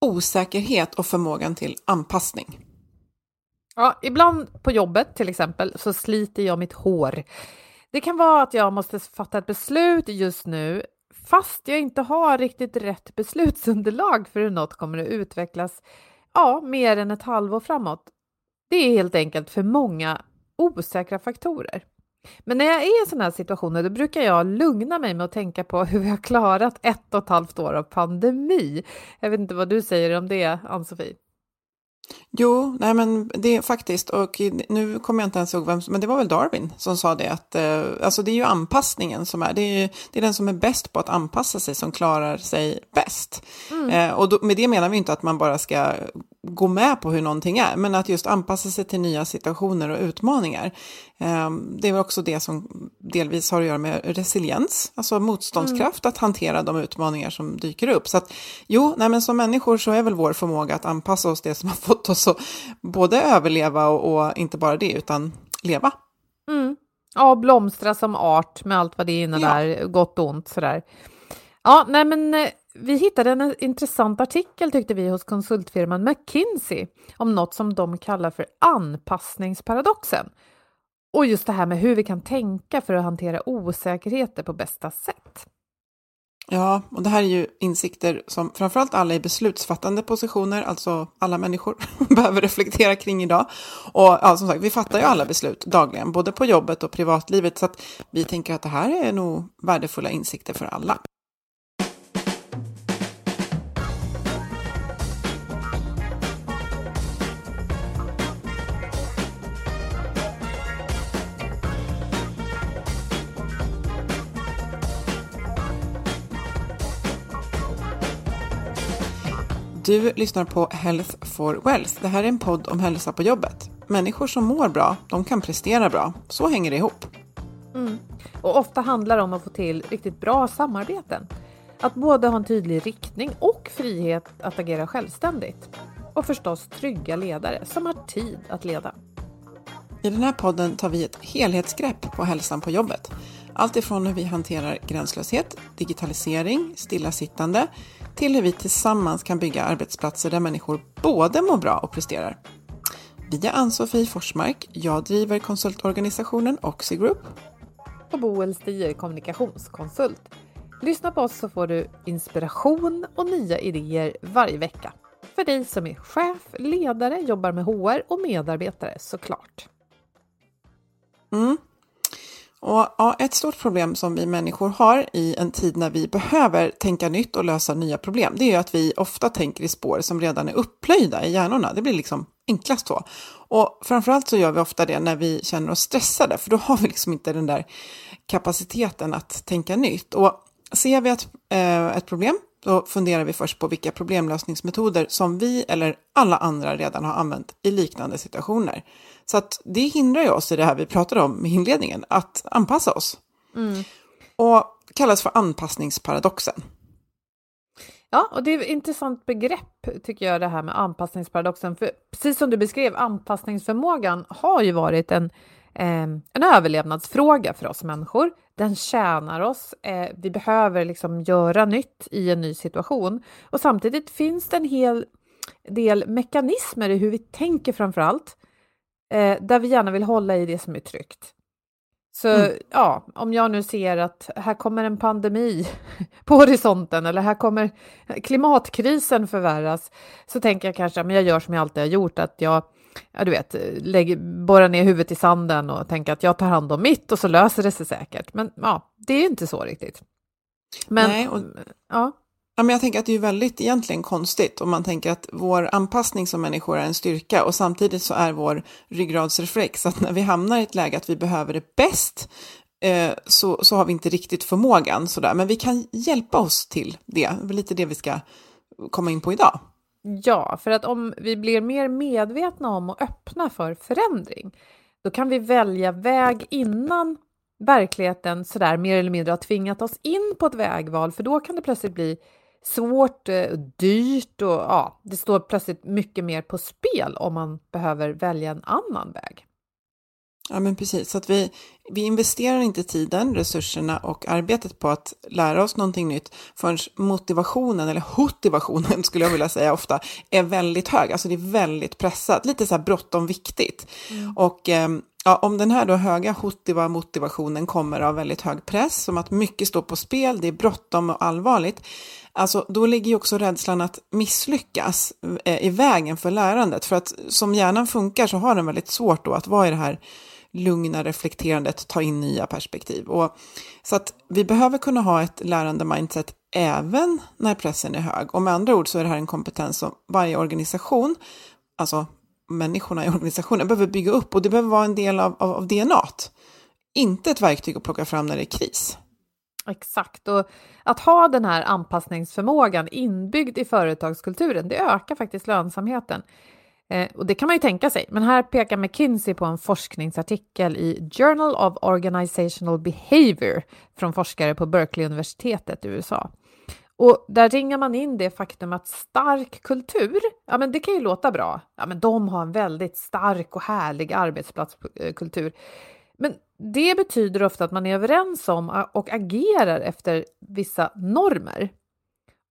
osäkerhet och förmågan till anpassning. Ja, ibland på jobbet till exempel så sliter jag mitt hår. Det kan vara att jag måste fatta ett beslut just nu fast jag inte har riktigt rätt beslutsunderlag för hur något kommer att utvecklas ja, mer än ett halvår framåt. Det är helt enkelt för många osäkra faktorer. Men när jag är i sådana här situationer då brukar jag lugna mig med att tänka på hur vi har klarat ett och ett halvt år av pandemi. Jag vet inte vad du säger om det, Ann-Sofie? Jo, nej men det är faktiskt, och nu kommer jag inte ens ihåg vem, men det var väl Darwin som sa det att eh, alltså det är ju anpassningen som är, det är, ju, det är den som är bäst på att anpassa sig som klarar sig bäst. Mm. Eh, och då, med det menar vi inte att man bara ska gå med på hur någonting är, men att just anpassa sig till nya situationer och utmaningar. Ehm, det är också det som delvis har att göra med resiliens, alltså motståndskraft mm. att hantera de utmaningar som dyker upp. Så att jo, nej men som människor så är väl vår förmåga att anpassa oss det som har fått oss att både överleva och, och inte bara det, utan leva. Mm. Ja, blomstra som art med allt vad det innebär, ja. gott och ont sådär. Ja, nej men eh, vi hittade en intressant artikel tyckte vi hos konsultfirman McKinsey om något som de kallar för anpassningsparadoxen. Och just det här med hur vi kan tänka för att hantera osäkerheter på bästa sätt. Ja, och det här är ju insikter som framförallt alla i beslutsfattande positioner, alltså alla människor, behöver reflektera kring idag. Och ja, som sagt, vi fattar ju alla beslut dagligen, både på jobbet och privatlivet, så att vi tänker att det här är nog värdefulla insikter för alla. Du lyssnar på Health for Wealth. Det här är en podd om hälsa på jobbet. Människor som mår bra, de kan prestera bra. Så hänger det ihop. Mm. Och ofta handlar det om att få till riktigt bra samarbeten. Att både ha en tydlig riktning och frihet att agera självständigt. Och förstås trygga ledare som har tid att leda. I den här podden tar vi ett helhetsgrepp på hälsan på jobbet. Allt ifrån hur vi hanterar gränslöshet, digitalisering, stillasittande till hur vi tillsammans kan bygga arbetsplatser där människor både mår bra och presterar. Vi är Ann-Sofie Forsmark. Jag driver konsultorganisationen Oxigroup. Och Boel Stier, kommunikationskonsult. Lyssna på oss så får du inspiration och nya idéer varje vecka. För dig som är chef, ledare, jobbar med HR och medarbetare såklart. Mm. Och, ja, ett stort problem som vi människor har i en tid när vi behöver tänka nytt och lösa nya problem, det är att vi ofta tänker i spår som redan är upplöjda i hjärnorna. Det blir liksom enklast så. Och framförallt så gör vi ofta det när vi känner oss stressade, för då har vi liksom inte den där kapaciteten att tänka nytt. Och ser vi ett, eh, ett problem, då funderar vi först på vilka problemlösningsmetoder som vi eller alla andra redan har använt i liknande situationer. Så att det hindrar ju oss i det här vi pratade om i inledningen, att anpassa oss. Mm. Och kallas för anpassningsparadoxen. Ja, och det är ett intressant begrepp tycker jag det här med anpassningsparadoxen. För precis som du beskrev, anpassningsförmågan har ju varit en, en överlevnadsfråga för oss människor. Den tjänar oss. Eh, vi behöver liksom göra nytt i en ny situation. Och samtidigt finns det en hel del mekanismer i hur vi tänker framför allt eh, där vi gärna vill hålla i det som är tryggt. Så mm. ja, om jag nu ser att här kommer en pandemi på horisonten eller här kommer klimatkrisen förvärras så tänker jag kanske att jag gör som jag alltid har gjort, att jag ja, du vet, lägger, borrar ner huvudet i sanden och tänker att jag tar hand om mitt och så löser det sig säkert. Men ja, det är inte så riktigt. Men, Nej, och, ja. Ja, men jag tänker att det är väldigt egentligen konstigt om man tänker att vår anpassning som människor är en styrka och samtidigt så är vår ryggradsreflex att när vi hamnar i ett läge att vi behöver det bäst eh, så, så har vi inte riktigt förmågan sådär. Men vi kan hjälpa oss till det. Det är lite det vi ska komma in på idag. Ja, för att om vi blir mer medvetna om och öppna för förändring, då kan vi välja väg innan verkligheten sådär mer eller mindre har tvingat oss in på ett vägval, för då kan det plötsligt bli svårt, eh, dyrt och ja, det står plötsligt mycket mer på spel om man behöver välja en annan väg. Ja, men precis. Så att vi, vi investerar inte tiden, resurserna och arbetet på att lära oss någonting nytt förrän motivationen, eller motivationen skulle jag vilja säga ofta, är väldigt hög. Alltså det är väldigt pressat, lite så här bråttom viktigt. Mm. Och eh, ja, om den här då höga hotiva motivationen kommer av väldigt hög press, som att mycket står på spel, det är bråttom och allvarligt, alltså då ligger ju också rädslan att misslyckas eh, i vägen för lärandet. För att som hjärnan funkar så har den väldigt svårt då att vara i det här lugna reflekterandet, ta in nya perspektiv. Och, så att vi behöver kunna ha ett lärande mindset även när pressen är hög. Och med andra ord så är det här en kompetens som varje organisation, alltså människorna i organisationen, behöver bygga upp och det behöver vara en del av, av, av DNA. Inte ett verktyg att plocka fram när det är kris. Exakt, och att ha den här anpassningsförmågan inbyggd i företagskulturen, det ökar faktiskt lönsamheten. Eh, och det kan man ju tänka sig, men här pekar McKinsey på en forskningsartikel i Journal of Organizational Behavior från forskare på Berkeley-universitetet i USA. Och där ringar man in det faktum att stark kultur, ja men det kan ju låta bra. Ja men de har en väldigt stark och härlig arbetsplatskultur. Men det betyder ofta att man är överens om och agerar efter vissa normer.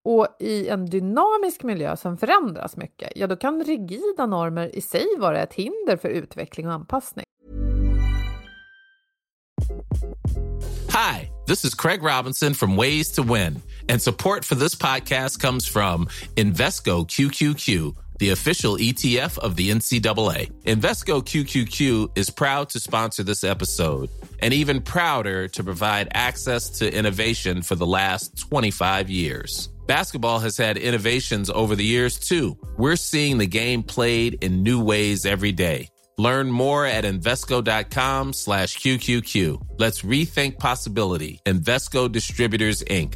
Och i en dynamisk miljö som förändras mycket, ja då kan rigida normer i sig vara ett hinder för utveckling och anpassning. Hi, this is Craig Robinson from Ways to Win and support for this podcast comes from Invesco QQQ the official ETF of the NCAA. Invesco QQQ is proud to sponsor this episode and even prouder to provide access to innovation for the last 25 years. Basketball has had innovations over the years too. We're seeing the game played in new ways every day. Learn more at Invesco.com slash QQQ. Let's rethink possibility. Investco Distributors, Inc.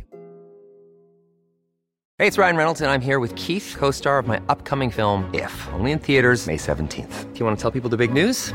Hey, it's Ryan Reynolds, and I'm here with Keith, co star of my upcoming film, If, only in theaters, May 17th. Do you want to tell people the big news?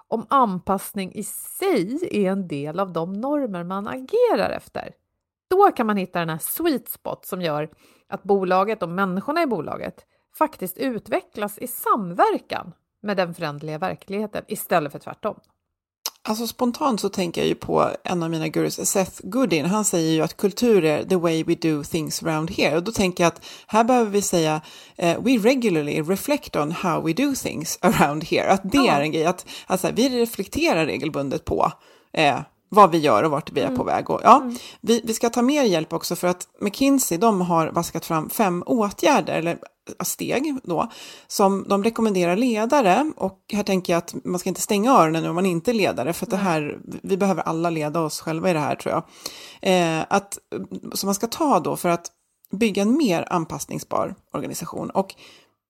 om anpassning i sig är en del av de normer man agerar efter. Då kan man hitta den här sweet spot som gör att bolaget och människorna i bolaget faktiskt utvecklas i samverkan med den förändliga verkligheten istället för tvärtom. Alltså spontant så tänker jag ju på en av mina gurus, Seth Godin. Han säger ju att kultur är the way we do things around here. Och då tänker jag att här behöver vi säga uh, we regularly reflect on how we do things around here. Att det ja. är en grej, att alltså, vi reflekterar regelbundet på uh, vad vi gör och vart vi är mm. på väg. Och, ja, mm. vi, vi ska ta mer hjälp också för att McKinsey de har vaskat fram fem åtgärder, eller steg då, som de rekommenderar ledare. Och här tänker jag att man ska inte stänga öronen om man inte är ledare, för att det här, vi behöver alla leda oss själva i det här tror jag. Eh, att, som man ska ta då för att bygga en mer anpassningsbar organisation. Och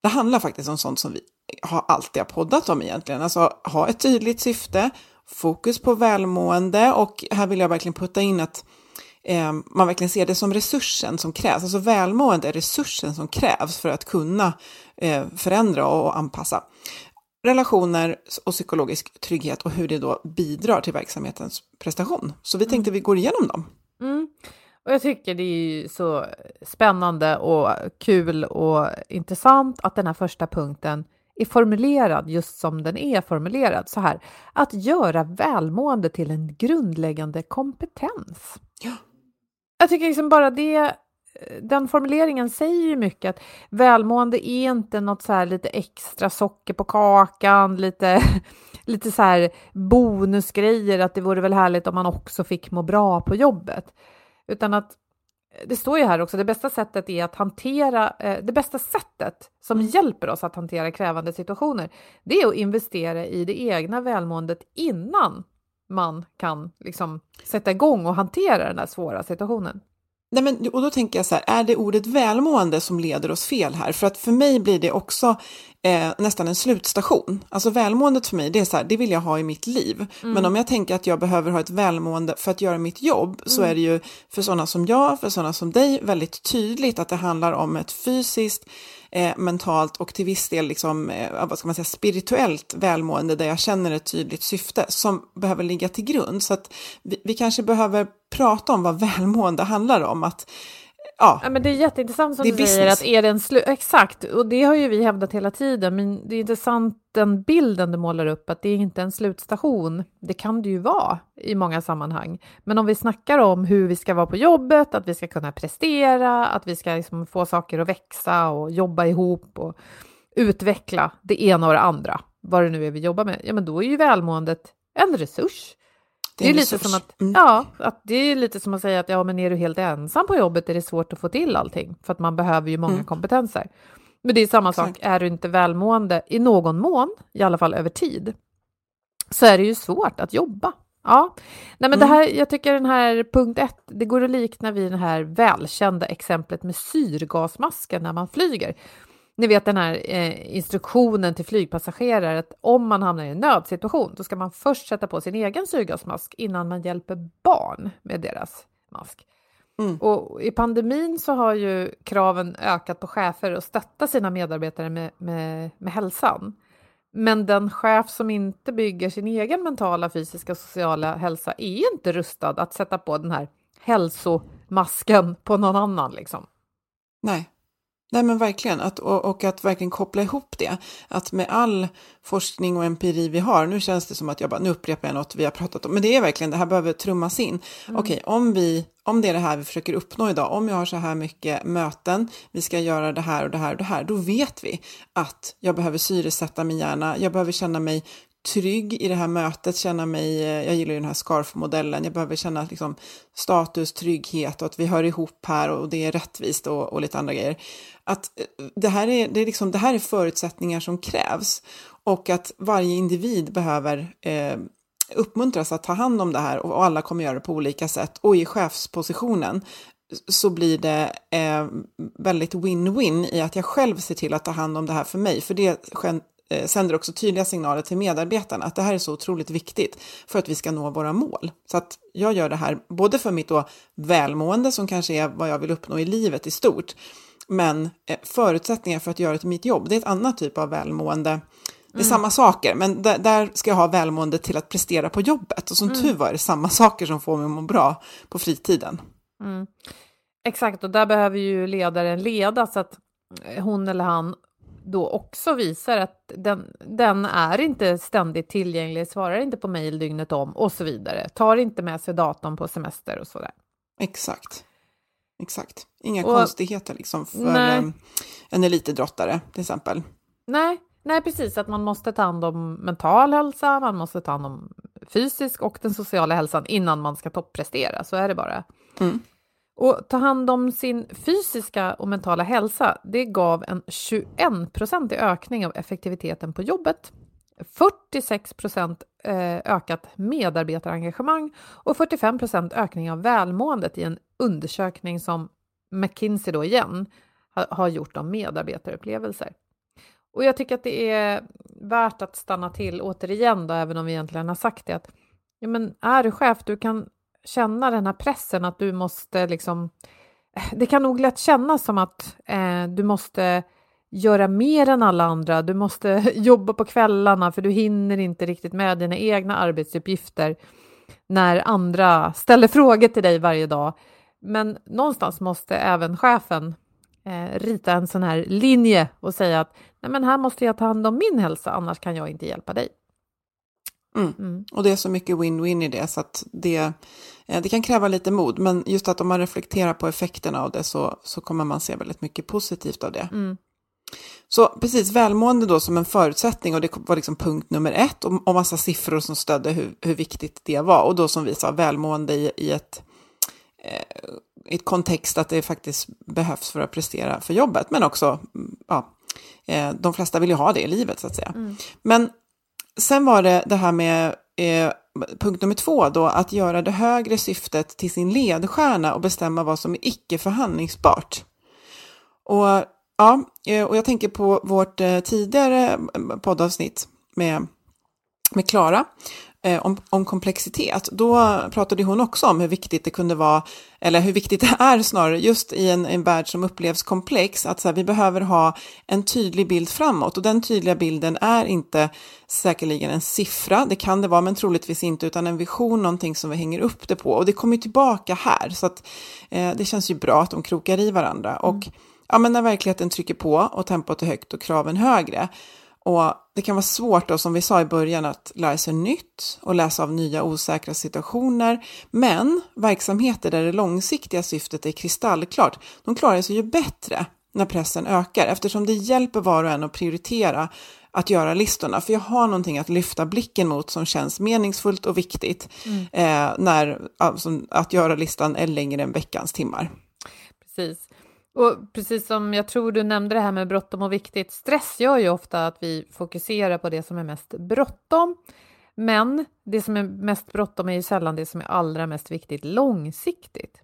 det handlar faktiskt om sånt som vi har alltid har poddat om egentligen. Alltså ha ett tydligt syfte, fokus på välmående och här vill jag verkligen putta in att eh, man verkligen ser det som resursen som krävs. Alltså välmående är resursen som krävs för att kunna eh, förändra och anpassa relationer och psykologisk trygghet och hur det då bidrar till verksamhetens prestation. Så vi tänkte mm. vi går igenom dem. Mm. Och jag tycker det är så spännande och kul och intressant att den här första punkten är formulerad just som den är formulerad, så här. Att göra välmående till en grundläggande kompetens. Ja. Jag tycker liksom bara det den formuleringen säger ju mycket att välmående är inte något så här lite extra socker på kakan, lite, lite så här bonusgrejer, att det vore väl härligt om man också fick må bra på jobbet. Utan att det står ju här också, det bästa sättet är att hantera, eh, det bästa sättet som mm. hjälper oss att hantera krävande situationer, det är att investera i det egna välmåendet innan man kan liksom sätta igång och hantera den här svåra situationen. Nej, men, och då tänker jag så här, är det ordet välmående som leder oss fel här? För att för mig blir det också eh, nästan en slutstation. Alltså välmåendet för mig, det är så här, det vill jag ha i mitt liv. Mm. Men om jag tänker att jag behöver ha ett välmående för att göra mitt jobb, mm. så är det ju för sådana som jag, för sådana som dig, väldigt tydligt att det handlar om ett fysiskt, eh, mentalt och till viss del liksom, eh, vad ska man säga, spirituellt välmående där jag känner ett tydligt syfte som behöver ligga till grund. Så att vi, vi kanske behöver prata om vad välmående handlar om. Att Ja, ja, men det är jätteintressant som du business. säger, att är det en slu- exakt, och det har ju vi hävdat hela tiden, men det är intressant den bilden du målar upp, att det är inte en slutstation. Det kan det ju vara i många sammanhang. Men om vi snackar om hur vi ska vara på jobbet, att vi ska kunna prestera, att vi ska liksom få saker att växa och jobba ihop och utveckla det ena och det andra, vad det nu är vi jobbar med, ja men då är ju välmåendet en resurs. Det är, lite som att, mm. ja, att det är lite som att säga att ja, men är du helt ensam på jobbet är det svårt att få till allting, för att man behöver ju många mm. kompetenser. Men det är samma Exakt. sak, är du inte välmående i någon mån, i alla fall över tid, så är det ju svårt att jobba. Ja, nej men mm. det här, jag tycker den här punkt ett, det går att likna vid det här välkända exemplet med syrgasmasken när man flyger ni vet den här eh, instruktionen till flygpassagerare att om man hamnar i en nödsituation då ska man först sätta på sin egen syrgasmask innan man hjälper barn med deras mask. Mm. Och I pandemin så har ju kraven ökat på chefer att stötta sina medarbetare med, med, med hälsan. Men den chef som inte bygger sin egen mentala, fysiska och sociala hälsa är inte rustad att sätta på den här hälsomasken på någon annan. Liksom. Nej. Nej men verkligen, att, och, och, att verkligen koppla ihop det. Att med all forskning och empiri vi har, nu känns det som att jag bara, nu upprepar jag något vi har pratat om, men det är verkligen, det här behöver trummas in. Mm. Okej, om vi, om det är det här vi försöker uppnå idag, om jag har så här mycket möten, vi ska göra det här och det här och det här, då vet vi att jag behöver syresätta min hjärna, jag behöver känna mig trygg i det här mötet, känna mig, eh, jag gillar ju den här scarf-modellen, jag behöver känna liksom status, trygghet och att vi hör ihop här och det är rättvist och, och lite andra grejer. Att eh, det här, är, det, är liksom, det här är förutsättningar som krävs och att varje individ behöver eh, uppmuntras att ta hand om det här och alla kommer göra det på olika sätt och i chefspositionen så blir det eh, väldigt win-win i att jag själv ser till att ta hand om det här för mig, för det Eh, sänder också tydliga signaler till medarbetarna att det här är så otroligt viktigt för att vi ska nå våra mål. Så att jag gör det här både för mitt då välmående som kanske är vad jag vill uppnå i livet i stort, men eh, förutsättningar för att göra det mitt jobb, det är ett annat typ av välmående. Det är mm. samma saker, men där, där, ska jag ha välmående till att prestera på jobbet. Och som mm. tur var är det samma saker som får mig att må bra på fritiden. Mm. Exakt, och där behöver ju ledaren leda så att hon eller han då också visar att den, den är inte ständigt tillgänglig, svarar inte på mejl dygnet om och så vidare. Tar inte med sig datorn på semester och så där. Exakt. Exakt. Inga och, konstigheter liksom för nej. Ehm, en elitidrottare till exempel. Nej, nej, precis. Att man måste ta hand om mental hälsa, man måste ta hand om fysisk och den sociala hälsan innan man ska topprestera. Så är det bara. Mm. Och ta hand om sin fysiska och mentala hälsa, det gav en 21 procentig ökning av effektiviteten på jobbet, 46 eh, ökat medarbetarengagemang och 45% ökning av välmåendet i en undersökning som McKinsey då igen har gjort om medarbetarupplevelser. Och jag tycker att det är värt att stanna till återigen då, även om vi egentligen har sagt det, att ja, men är du chef, du kan känna den här pressen att du måste liksom... Eh, det kan nog lätt kännas som att eh, du måste göra mer än alla andra. Du måste jobba på kvällarna för du hinner inte riktigt med dina egna arbetsuppgifter när andra ställer frågor till dig varje dag. Men någonstans måste även chefen eh, rita en sån här linje och säga att Nej, men här måste jag ta hand om min hälsa, annars kan jag inte hjälpa dig. Mm. Mm. Och det är så mycket win-win i det så att det, det kan kräva lite mod. Men just att om man reflekterar på effekterna av det så, så kommer man se väldigt mycket positivt av det. Mm. Så precis, välmående då som en förutsättning och det var liksom punkt nummer ett och, och massa siffror som stödde hur, hur viktigt det var. Och då som vi sa, välmående i, i ett, eh, i ett kontext att det faktiskt behövs för att prestera för jobbet, men också, ja, eh, de flesta vill ju ha det i livet så att säga. Mm. Men sen var det det här med eh, punkt nummer två då, att göra det högre syftet till sin ledstjärna och bestämma vad som är icke förhandlingsbart. Och Ja, eh, och jag tänker på vårt eh, tidigare mm, poddavsnitt med med Klara om, om, komplexitet. Då pratade hon också om hur viktigt det kunde vara, eller hur viktigt det är snarare, just i en, en värld som upplevs komplex, att så här, vi behöver ha en tydlig bild framåt och den tydliga bilden är inte säkerligen en siffra, det kan det vara, men troligtvis inte, utan en vision, någonting som vi hänger upp det på. Och det kommer tillbaka här, så att eh, det känns ju bra att de krokar i varandra. Och mm ja, men när verkligheten trycker på och tempot är högt och kraven högre. Och det kan vara svårt då, som vi sa i början, att lära sig nytt och läsa av nya osäkra situationer. Men verksamheter där det långsiktiga syftet är kristallklart, de klarar sig ju bättre när pressen ökar eftersom det hjälper var och en att prioritera att göra listorna. För jag har någonting att lyfta blicken mot som känns meningsfullt och viktigt mm. eh, när alltså, att göra listan är längre än veckans timmar. Precis. Och precis som jag tror du nämnde det här med bråttom och viktigt, stress gör ju ofta att vi fokuserar på det som är mest bråttom. Men det som är mest bråttom är ju sällan det som är allra mest viktigt långsiktigt.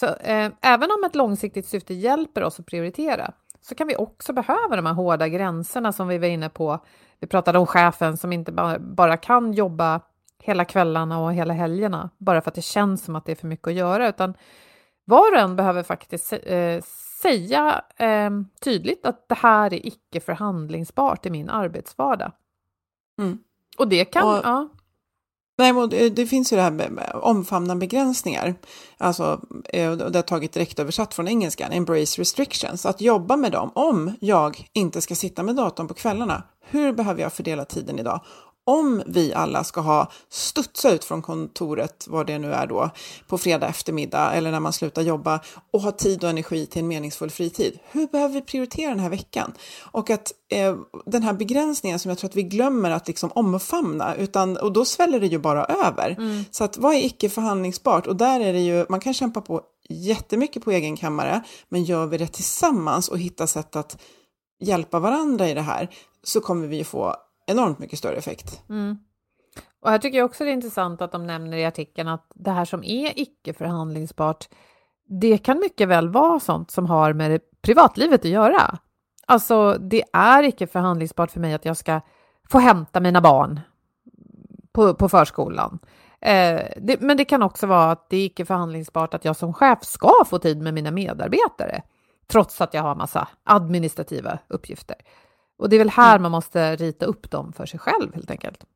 Så eh, även om ett långsiktigt syfte hjälper oss att prioritera så kan vi också behöva de här hårda gränserna som vi var inne på. Vi pratade om chefen som inte bara, bara kan jobba hela kvällarna och hela helgerna bara för att det känns som att det är för mycket att göra, utan var och en behöver faktiskt eh, säga eh, tydligt att det här är icke förhandlingsbart i min arbetsvardag. Mm. Och det kan... Och, ja. Nej, det, det finns ju det här med omfamna begränsningar. Alltså, eh, det har tagit direkt översatt från engelskan, embrace restrictions. Att jobba med dem. Om jag inte ska sitta med datorn på kvällarna, hur behöver jag fördela tiden idag? Om vi alla ska ha studsa ut från kontoret, vad det nu är då, på fredag eftermiddag eller när man slutar jobba och ha tid och energi till en meningsfull fritid. Hur behöver vi prioritera den här veckan? Och att eh, den här begränsningen som jag tror att vi glömmer att liksom omfamna, utan, och då sväller det ju bara över. Mm. Så att vad är icke förhandlingsbart? Och där är det ju, man kan kämpa på jättemycket på egen kammare, men gör vi det tillsammans och hittar sätt att hjälpa varandra i det här så kommer vi få enormt mycket större effekt. Mm. Och här tycker jag också det är intressant att de nämner i artikeln att det här som är icke förhandlingsbart, det kan mycket väl vara sånt som har med privatlivet att göra. Alltså, det är icke förhandlingsbart för mig att jag ska få hämta mina barn på, på förskolan. Eh, det, men det kan också vara att det är icke förhandlingsbart att jag som chef ska få tid med mina medarbetare, trots att jag har massa administrativa uppgifter. Och det är väl här mm. man måste rita upp dem för sig själv helt enkelt.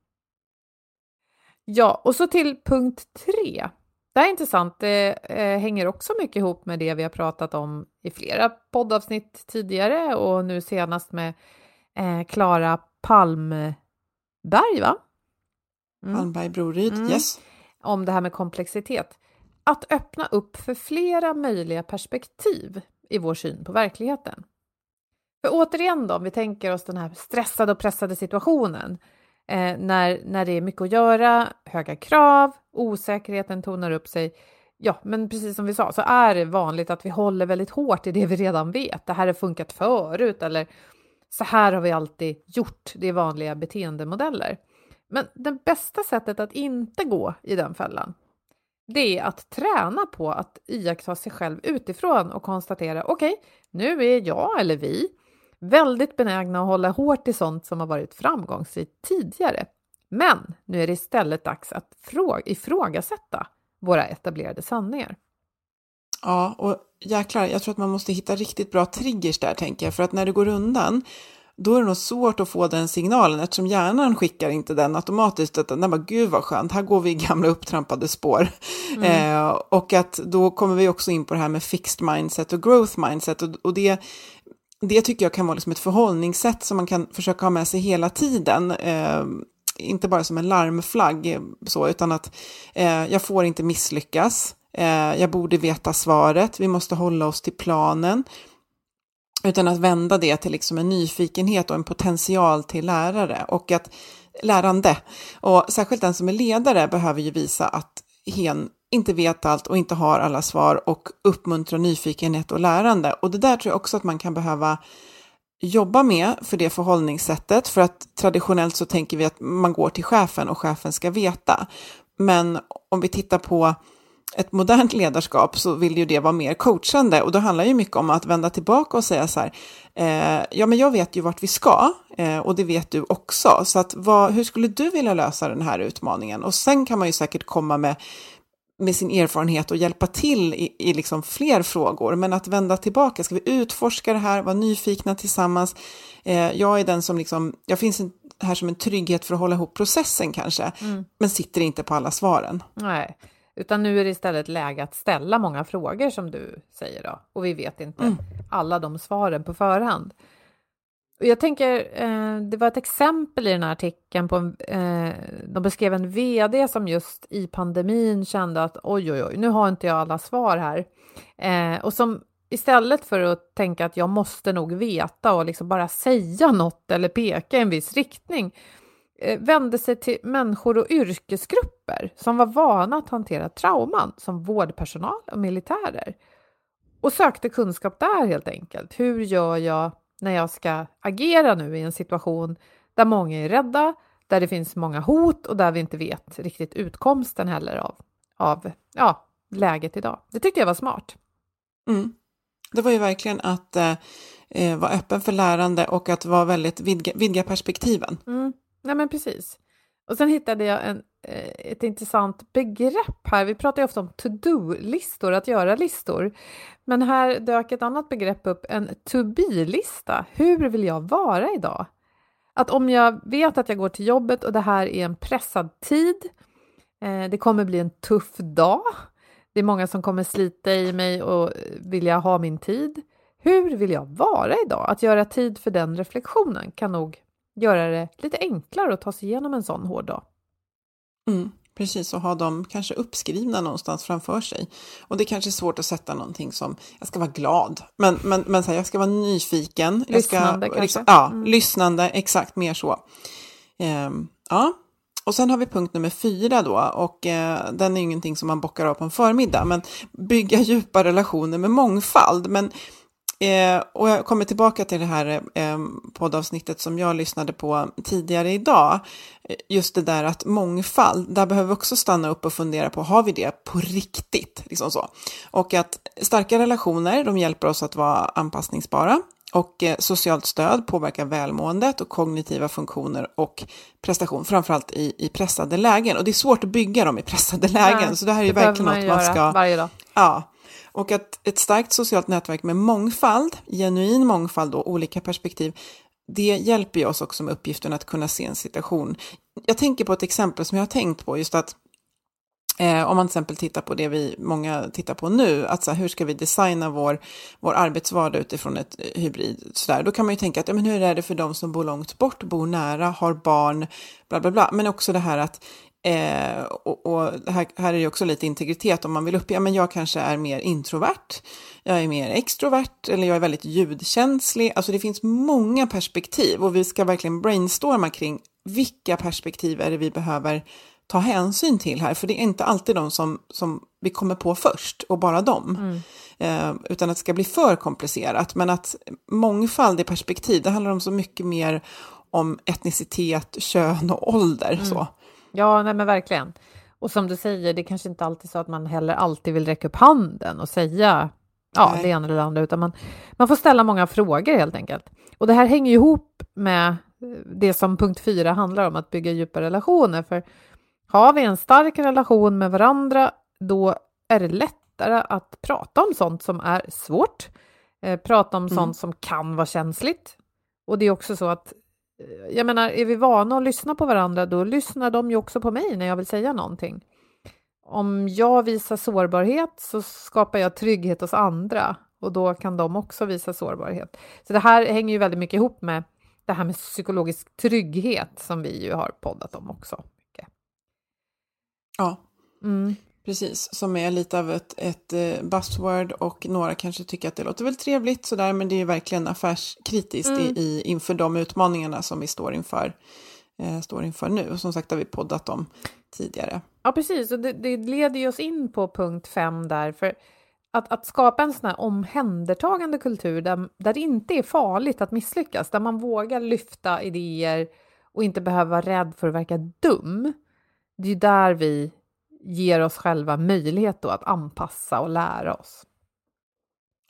Ja, och så till punkt tre. Det här är intressant, det eh, hänger också mycket ihop med det vi har pratat om i flera poddavsnitt tidigare och nu senast med Klara eh, Palmberg, va? Mm. Palmberg Broryd, mm. yes. Om det här med komplexitet. Att öppna upp för flera möjliga perspektiv i vår syn på verkligheten. För återigen då, om vi tänker oss den här stressade och pressade situationen eh, när, när det är mycket att göra, höga krav, osäkerheten tonar upp sig. Ja, men precis som vi sa så är det vanligt att vi håller väldigt hårt i det vi redan vet. Det här har funkat förut eller så här har vi alltid gjort. Det är vanliga beteendemodeller. Men det bästa sättet att inte gå i den fällan, det är att träna på att iaktta sig själv utifrån och konstatera okej, okay, nu är jag eller vi väldigt benägna att hålla hårt i sånt som har varit framgångsrikt tidigare. Men nu är det istället dags att ifrågasätta våra etablerade sanningar. Ja, och jäklar, jag tror att man måste hitta riktigt bra triggers där, tänker jag, för att när det går undan, då är det nog svårt att få den signalen eftersom hjärnan skickar inte den automatiskt. Utan den bara, gud vad skönt, här går vi i gamla upptrampade spår. Mm. Eh, och att då kommer vi också in på det här med fixed mindset och growth mindset. Och, och det det tycker jag kan vara liksom ett förhållningssätt som man kan försöka ha med sig hela tiden. Eh, inte bara som en larmflagg, eh, så, utan att eh, jag får inte misslyckas, eh, jag borde veta svaret, vi måste hålla oss till planen, utan att vända det till liksom en nyfikenhet och en potential till lärare och att lärande. Och särskilt den som är ledare behöver ju visa att hen inte vet allt och inte har alla svar och uppmuntra nyfikenhet och lärande. Och det där tror jag också att man kan behöva jobba med för det förhållningssättet, för att traditionellt så tänker vi att man går till chefen och chefen ska veta. Men om vi tittar på ett modernt ledarskap så vill ju det vara mer coachande och då handlar ju mycket om att vända tillbaka och säga så här, eh, ja men jag vet ju vart vi ska eh, och det vet du också, så att vad, hur skulle du vilja lösa den här utmaningen? Och sen kan man ju säkert komma med med sin erfarenhet och hjälpa till i, i liksom fler frågor. Men att vända tillbaka, ska vi utforska det här, vara nyfikna tillsammans? Eh, jag är den som liksom, jag finns här som en trygghet för att hålla ihop processen kanske, mm. men sitter inte på alla svaren. Nej, utan nu är det istället läge att ställa många frågor som du säger då, och vi vet inte mm. alla de svaren på förhand. Jag tänker, eh, det var ett exempel i den här artikeln på, eh, de beskrev en VD som just i pandemin kände att oj, oj, oj, nu har inte jag alla svar här. Eh, och som istället för att tänka att jag måste nog veta och liksom bara säga något eller peka i en viss riktning, eh, vände sig till människor och yrkesgrupper som var vana att hantera trauman, som vårdpersonal och militärer. Och sökte kunskap där helt enkelt. Hur gör jag när jag ska agera nu i en situation där många är rädda, där det finns många hot och där vi inte vet riktigt utkomsten heller av, av ja, läget idag. Det tyckte jag var smart. Mm. Det var ju verkligen att eh, eh vara öppen för lärande och att vara väldigt vidga, vidga perspektiven. Mm. Ja, men precis. Och sen hittade jag en, Eh, ett intressant begrepp här. Vi pratar ju ofta om to-do-listor, att göra-listor. Men här dök ett annat begrepp upp, en to-be-lista. Hur vill jag vara idag? Att om jag vet att jag går till jobbet och det här är en pressad tid, eh, det kommer bli en tuff dag, det är många som kommer slita i mig och vilja ha min tid. Hur vill jag vara idag? Att göra tid för den reflektionen kan nog göra det lite enklare att ta sig igenom en sån hård dag. Mm, precis, och ha dem kanske uppskrivna någonstans framför sig. Och det är kanske är svårt att sätta någonting som, jag ska vara glad, men, men, men så här, jag ska vara nyfiken. Lyssnande ska, kanske? Liksom, ja, mm. lyssnande, exakt, mer så. Ehm, ja, och sen har vi punkt nummer fyra då, och eh, den är ju ingenting som man bockar av på en förmiddag, men bygga djupa relationer med mångfald. Men Eh, och jag kommer tillbaka till det här eh, poddavsnittet som jag lyssnade på tidigare idag. Eh, just det där att mångfald, där behöver vi också stanna upp och fundera på, har vi det på riktigt? Liksom så. Och att starka relationer, de hjälper oss att vara anpassningsbara. Och eh, socialt stöd påverkar välmåendet och kognitiva funktioner och prestation, framförallt i, i pressade lägen. Och det är svårt att bygga dem i pressade lägen, ja, så det här är ju verkligen något man ska... Varje dag. Ja, och att ett starkt socialt nätverk med mångfald, genuin mångfald och olika perspektiv, det hjälper ju oss också med uppgiften att kunna se en situation. Jag tänker på ett exempel som jag har tänkt på, just att eh, om man till exempel tittar på det vi många tittar på nu, att så här, hur ska vi designa vår, vår arbetsvardag utifrån ett eh, hybrid, så där, då kan man ju tänka att ja, men hur är det för de som bor långt bort, bor nära, har barn, bla bla bla, men också det här att Eh, och, och här, här, är det också lite integritet om man vill upp, ja men jag kanske är mer introvert, jag är mer extrovert eller jag är väldigt ljudkänslig. Alltså det finns många perspektiv och vi ska verkligen brainstorma kring vilka perspektiv är det vi behöver ta hänsyn till här, för det är inte alltid de som, som vi kommer på först och bara dem. Mm. Eh, utan att det ska bli för komplicerat, men att mångfald i perspektiv, det handlar om så mycket mer om etnicitet, kön och ålder. Mm. Så. Ja, nej men verkligen. Och som du säger, det är kanske inte alltid så att man heller alltid vill räcka upp handen och säga ja, det ena eller det andra, utan man, man får ställa många frågor helt enkelt. Och det här hänger ihop med det som punkt fyra handlar om, att bygga djupa relationer. För har vi en stark relation med varandra, då är det lättare att prata om sånt som är svårt, eh, prata om mm. sånt som kan vara känsligt. Och det är också så att jag menar, är vi vana att lyssna på varandra, då lyssnar de ju också på mig när jag vill säga någonting. Om jag visar sårbarhet så skapar jag trygghet hos andra och då kan de också visa sårbarhet. Så det här hänger ju väldigt mycket ihop med det här med psykologisk trygghet som vi ju har poddat om också. Ja, Mm. Precis. Som är lite av ett, ett eh, buzzword och några kanske tycker att det låter väl trevligt sådär, men det är ju verkligen affärskritiskt Mm. i, i, inför de utmaningarna som vi står inför, eh, står inför nu. Och som sagt har vi poddat om tidigare. Ja, precis. Och det, det leder ju oss in på punkt fem där. För att, att skapa en sån här omhändertagande kultur där, där det inte är farligt att misslyckas, där man vågar lyfta idéer och inte behöver vara rädd för att verka dum. Det är ju där vi ger oss själva möjlighet då att anpassa och lära oss.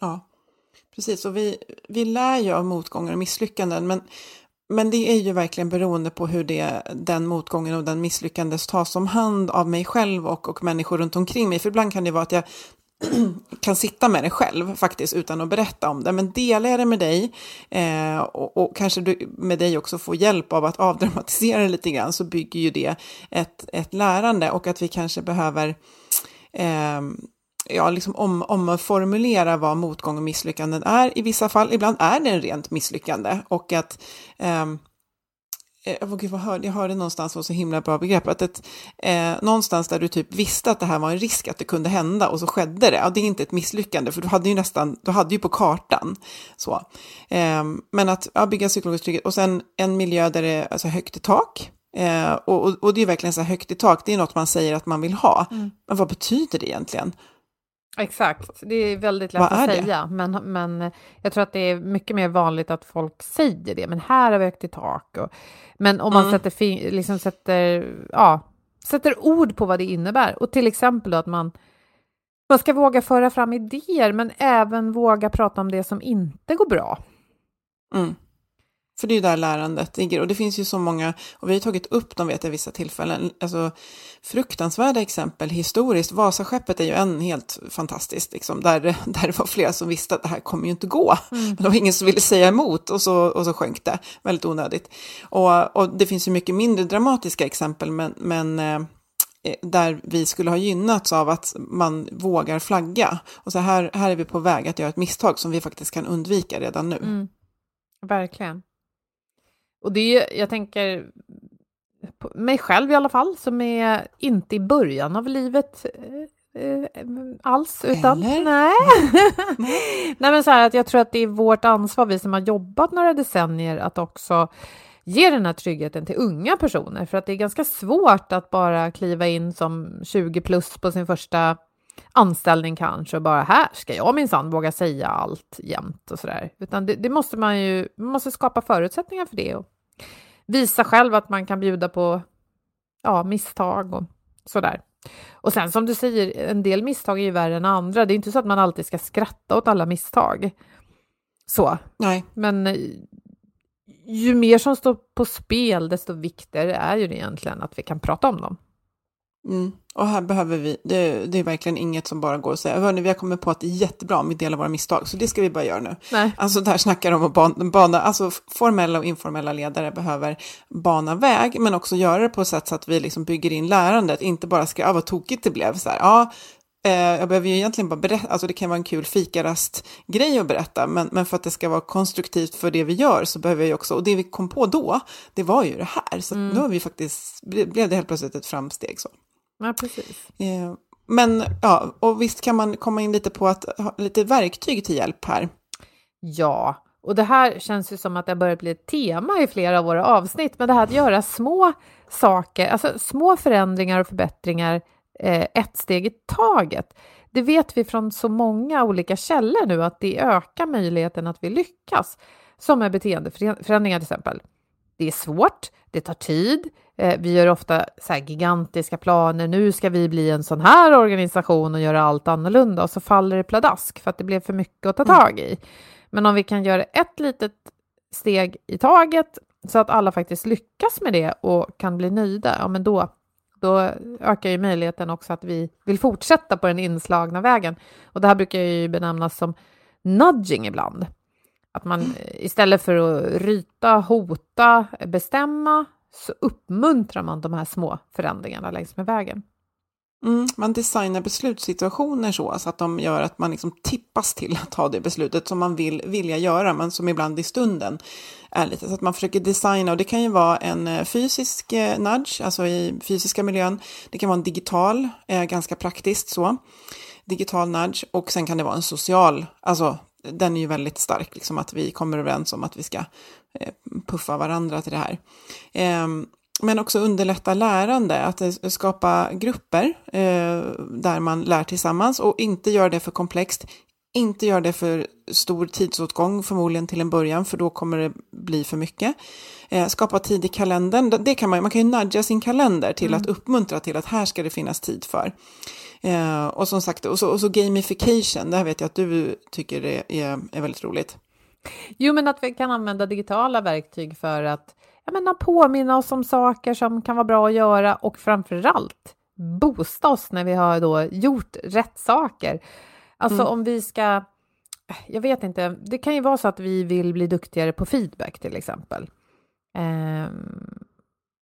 Ja, precis. Och vi, vi lär ju av motgångar och misslyckanden, men, men det är ju verkligen beroende på hur det, den motgången och den misslyckandet tas om hand av mig själv och, och människor runt omkring mig. För ibland kan det vara att jag kan sitta med det själv faktiskt utan att berätta om det. Men delar jag det med dig eh, och, och kanske du, med dig också få hjälp av att avdramatisera det lite grann så bygger ju det ett, ett lärande och att vi kanske behöver eh, ja, liksom om, omformulera vad motgång och misslyckanden är i vissa fall. Ibland är det en rent misslyckande och att eh, oh, gud, vad hörde, jag hörde någonstans var så himla bra begrepp, att ett, eh, någonstans där du typ visste att det här var en risk att det kunde hända och så skedde det, ja, det är inte ett misslyckande för du hade ju nästan, du hade ju på kartan. Så. Eh, men att ja, bygga psykologisk trygghet och sen en miljö där det är alltså, högt i tak, eh, och, och, och det är verkligen så här högt i tak, det är något man säger att man vill ha, men vad betyder det egentligen? Exakt, det är väldigt lätt Vad att det? säga, men, men jag tror att det är mycket mer vanligt att folk säger det, men här har vi högt i tak. Och, men om man Mm. sätter, liksom sätter, ja, sätter ord på vad det innebär, och till exempel att man, man ska våga föra fram idéer, men även våga prata om det som inte går bra. Mm. För det är ju där lärandet ligger. Och det finns ju så många, och vi har tagit upp dem vet jag vissa tillfällen, alltså fruktansvärda exempel historiskt. Vasaskeppet är ju en helt fantastiskt, liksom, där, där det var flera som visste att det här kommer ju inte gå. Men det var ingen som ville säga emot och så, och så sjönk det. Väldigt onödigt. Och, och det finns ju mycket mindre dramatiska exempel, men, men eh, där vi skulle ha gynnats av att man vågar flagga. Och så här, här är vi på väg att göra ett misstag som vi faktiskt kan undvika redan nu. Mm. Verkligen. Och det är, jag tänker mig själv i alla fall, som är inte i början av livet eh, eh, alls, utan... Eller? Nej. Nej, men så här att jag tror att det är vårt ansvar, vi som har jobbat några decennier, att också ge den här tryggheten till unga personer, för att det är ganska svårt att bara kliva in som 20 plus på sin första anställning kanske och bara här ska jag minsann våga säga allt jämt och sådär. Utan det, det måste man ju, man måste skapa förutsättningar för det och visa själv att man kan bjuda på ja, misstag och sådär. Och sen som du säger, en del misstag är ju värre än andra. Det är inte så att man alltid ska skratta åt alla misstag. Så, Nej, men ju mer som står på spel, desto viktigare är ju det egentligen att vi kan prata om dem. Mm. Och här behöver vi, det, det är verkligen inget som bara går att säga, hörni, vi har kommit på att det är jättebra om vi delar våra misstag, så det ska vi bara göra nu. Nej. Alltså där snackar de om att bana, bana, alltså formella och informella ledare behöver bana väg, men också göra det på ett sätt så att vi liksom bygger in lärandet, inte bara ska, ja vad tokigt det blev, så här, ja, eh, jag behöver ju egentligen bara berätta, alltså det kan vara en kul fikarast-grej att berätta, men, men för att det ska vara konstruktivt för det vi gör så behöver vi också, och det vi kom på då, det var ju det här, så att nu har vi faktiskt, blev det helt plötsligt ett framsteg så. Ja, precis. Eh, Men ja, och visst kan man komma in lite på att ha lite verktyg till hjälp här. Ja, och det här känns ju som att det har börjat bli ett tema i flera av våra avsnitt, men det här att göra små saker, alltså små förändringar och förbättringar eh, ett steg i taget. Det vet vi från så många olika källor nu att det ökar möjligheten att vi lyckas. Som med beteendeförändringar till exempel. Det är svårt, det tar tid, vi gör ofta så här gigantiska planer, nu ska vi bli en sån här organisation och göra allt annorlunda och så faller det pladask för att det blev för mycket att ta tag i. Men om vi kan göra ett litet steg i taget så att alla faktiskt lyckas med det och kan bli nöjda, ja men då, då ökar ju möjligheten också att vi vill fortsätta på den inslagna vägen. Och det här brukar ju benämnas som nudging ibland. Att man eh, istället för att ryta, hota, bestämma så uppmuntrar man de här små förändringarna längs med vägen. Mm, man designar beslutssituationer så, så att de gör att man liksom tippas till att ta det beslutet som man vill vilja göra, men som ibland i stunden är lite så att man försöker designa och det kan ju vara en eh, fysisk eh, nudge, alltså i fysiska miljön. Det kan vara en digital, eh, ganska praktiskt så, digital nudge och sen kan det vara en social, alltså den är ju väldigt stark, liksom att vi kommer överens om att vi ska puffa varandra till det här. Ehm, men också underlätta lärande, att skapa grupper eh, där man lär tillsammans och inte göra det för komplext, inte göra det för stor tidsåtgång förmodligen till en början för då kommer det bli för mycket. Eh, skapa tid i kalendern, det kan man, man kan ju nudga sin kalender till mm. att uppmuntra till att här ska det finnas tid för. Eh, och som sagt, och så, och så gamification, det här vet jag att du tycker är, är, är väldigt roligt. Jo, men att vi kan använda digitala verktyg för att jag menar, påminna oss om saker som kan vara bra att göra och framför allt boosta oss när vi har då gjort rätt saker. Alltså mm. om vi ska, jag vet inte, det kan ju vara så att vi vill bli duktigare på feedback till exempel. Eh,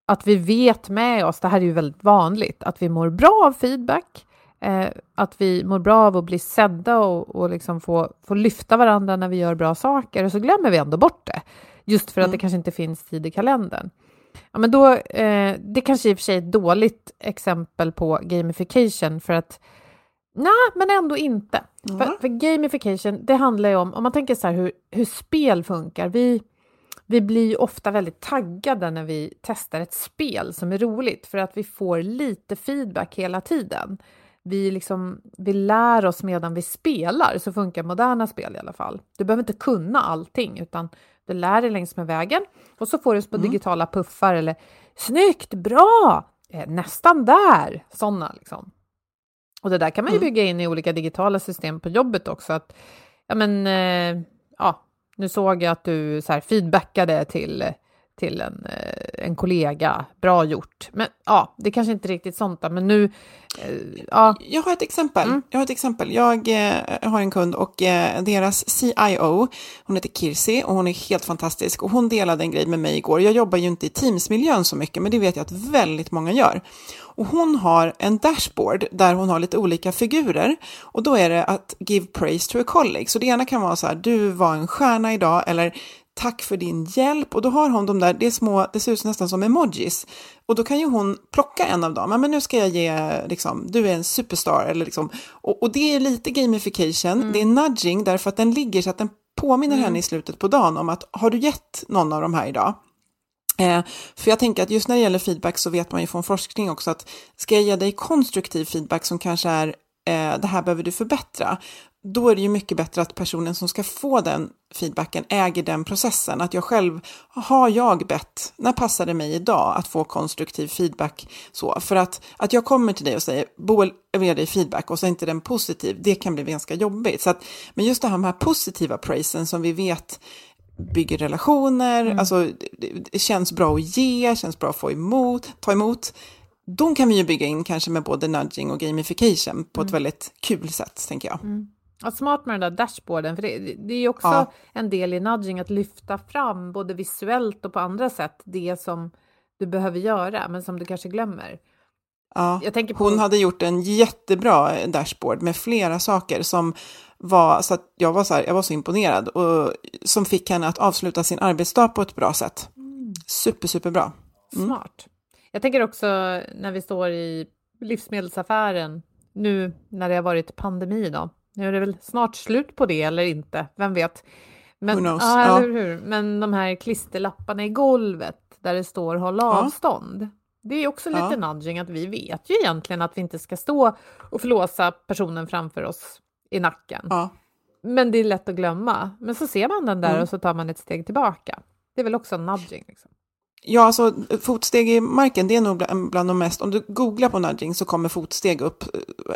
att vi vet med oss, det här är ju väldigt vanligt, att vi mår bra av feedback, eh, att vi mår bra av att bli sedda och, och liksom få, få lyfta varandra när vi gör bra saker och så glömmer vi ändå bort det just för att mm. det kanske inte finns tid i kalendern. Ja, men då, eh, det kanske i och för sig är ett dåligt exempel på gamification för att Nej, men ändå inte. Mm. För, för, gamification, det handlar ju om, om man tänker så här hur, hur spel funkar. Vi, vi blir ofta väldigt taggade när vi testar ett spel som är roligt för att vi får lite feedback hela tiden. Vi, liksom, vi lär oss medan vi spelar, så funkar moderna spel i alla fall. Du behöver inte kunna allting, utan du lär dig längs med vägen och så får du på mm. digitala puffar eller snyggt, bra, eh, nästan där, sådana liksom. Och det där kan man ju mm. bygga in i olika digitala system på jobbet också. Att, ja, men, eh, ja, nu såg jag att du så här, feedbackade till till en, eh, en kollega. Bra gjort. Men ja, det kanske inte riktigt sånt där, men nu... Eh, ja. Jag har ett exempel. Mm. Jag har ett exempel. Jag eh, har en kund och eh, deras CIO, hon heter Kirsi och hon är helt fantastisk och hon delade en grej med mig igår. Jag jobbar ju inte i Teamsmiljön så mycket, men det vet jag att väldigt många gör. Och hon har en dashboard där hon har lite olika figurer och då är det att give praise to a colleague. Så det ena kan vara så här, du var en stjärna idag eller tack för din hjälp och då har hon de där, det är små, det ser ut nästan som emojis och då kan ju hon plocka en av dem, ja, men nu ska jag ge, liksom, du är en superstar eller liksom, och, och det är lite gamification, mm. det är nudging därför att den ligger så att den påminner mm. henne i slutet på dagen om att har du gett någon av de här idag? Eh, för jag tänker att just när det gäller feedback så vet man ju från forskning också att ska jag ge dig konstruktiv feedback som kanske är eh, det här behöver du förbättra, då är det ju mycket bättre att personen som ska få den feedbacken äger den processen. Att jag själv, har jag bett, när passar det mig idag att få konstruktiv feedback? Så, för att, att jag kommer till dig och säger, Boel, jag vill ge dig feedback och så är inte den positiv, det kan bli ganska jobbigt. Så att, men just det här med positiva praisen som vi vet bygger relationer, mm. alltså det, känns bra att ge, känns bra att få emot, ta emot de kan vi ju bygga in kanske med både nudging och gamification på mm. ett väldigt kul sätt, tänker jag. Mm. Ja, smart med den där dashboarden, för det, det är ju också ja. en del i nudging att lyfta fram både visuellt och på andra sätt det som du behöver göra, men som du kanske glömmer. Ja, på... Hon hade gjort en jättebra dashboard med flera saker som var så att jag var så, här, jag var så imponerad och som fick henne att avsluta sin arbetsdag på ett bra sätt. Mm. Super, superbra. Mm. Smart. Jag tänker också när vi står i livsmedelsaffären nu när det har varit pandemi då, nu är det väl snart slut på det eller inte, vem vet? Men? Ja, ja. Hur, hur. Men de här klisterlapparna i golvet där det står håll avstånd. Ja. Det är också lite ja. nudging att vi vet ju egentligen att vi inte ska stå och flåsa personen framför oss i nacken. Ja. Men det är lätt att glömma. Men så ser man den där mm. och så tar man ett steg tillbaka. Det är väl också nudging. Liksom. Ja, alltså fotsteg i marken, det är nog bland de mest, om du googlar på nudging så kommer fotsteg upp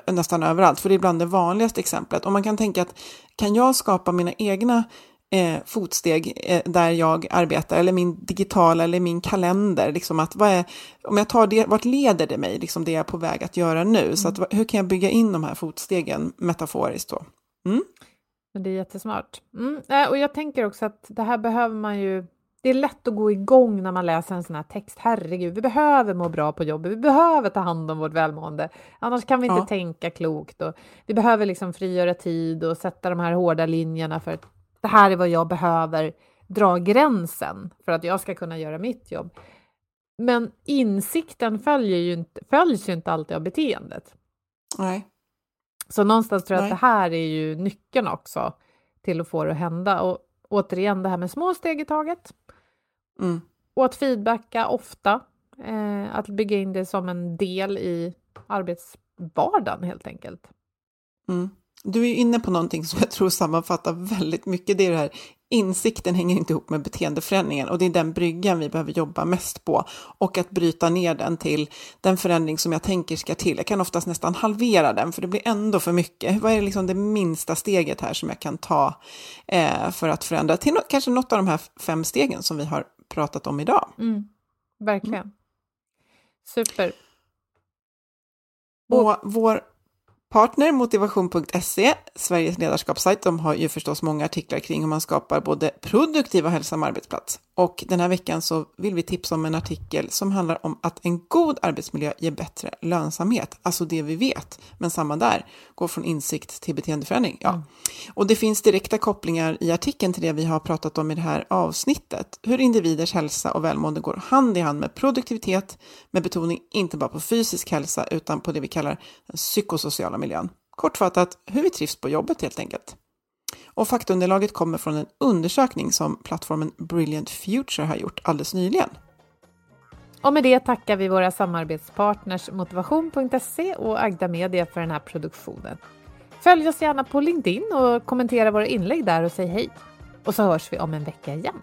eh, nästan överallt, för det är bland det vanligaste exemplet. Och man kan tänka att kan jag skapa mina egna eh, fotsteg eh, där jag arbetar, eller min digitala eller min kalender, liksom att vad är, om jag tar det, vart leder det mig, liksom det jag är på väg att göra nu? Mm. Så att, hur kan jag bygga in de här fotstegen metaforiskt då? Mm? Det är jättesmart. Mm. Och jag tänker också att det här behöver man ju det är lätt att gå igång när man läser en sån här text. Herregud, vi behöver må bra på jobbet. Vi behöver ta hand om vårt välmående. Annars kan vi inte ja. tänka klokt. Och vi behöver liksom frigöra tid och sätta de här hårda linjerna för att det här är vad jag behöver dra gränsen för att jag ska kunna göra mitt jobb. Men insikten följer ju inte, följs ju inte alltid av beteendet. Nej. Så någonstans tror jag Nej. att det här är ju nyckeln också till att få det att hända. Och återigen det här med små steg i taget. Mm. Och att feedbacka ofta. Eh, att bygga in det som en del i arbetsvardagen helt enkelt. Mm. Du är inne på någonting som jag tror sammanfattar väldigt mycket. Det är det här insikten hänger inte ihop med beteendeförändringen och det är den bryggan vi behöver jobba mest på och att bryta ner den till den förändring som jag tänker ska till. Jag kan oftast nästan halvera den för det blir ändå för mycket. Vad är liksom det minsta steget här som jag kan ta eh, för att förändra till no kanske något av de här fem stegen som vi har pratat om idag? Mm, verkligen. Mm. Super. Och vår Partner Motivation.se, Sveriges ledarskapssajt, de har ju förstås många artiklar kring hur man skapar både produktiv och hälsam arbetsplats. Och den här veckan så vill vi tipsa om en artikel som handlar om att en god arbetsmiljö ger bättre lönsamhet, alltså det vi vet. Men samma där, går från insikt till beteendeförändring. Ja. Mm. Och det finns direkta kopplingar i artikeln till det vi har pratat om i det här avsnittet. Hur individers hälsa och välmående går hand i hand med produktivitet, med betoning inte bara på fysisk hälsa utan på det vi kallar den psykosociala miljön. Kortfattat, hur vi trivs på jobbet helt enkelt. Och faktaunderlaget kommer från en undersökning som plattformen Brilliant Future har gjort alldeles nyligen. Och med det tackar vi våra samarbetspartners Motivation.se och Agda Media för den här produktionen. Följ oss gärna på LinkedIn och kommentera våra inlägg där och säg hej. Och så hörs vi om en vecka igen.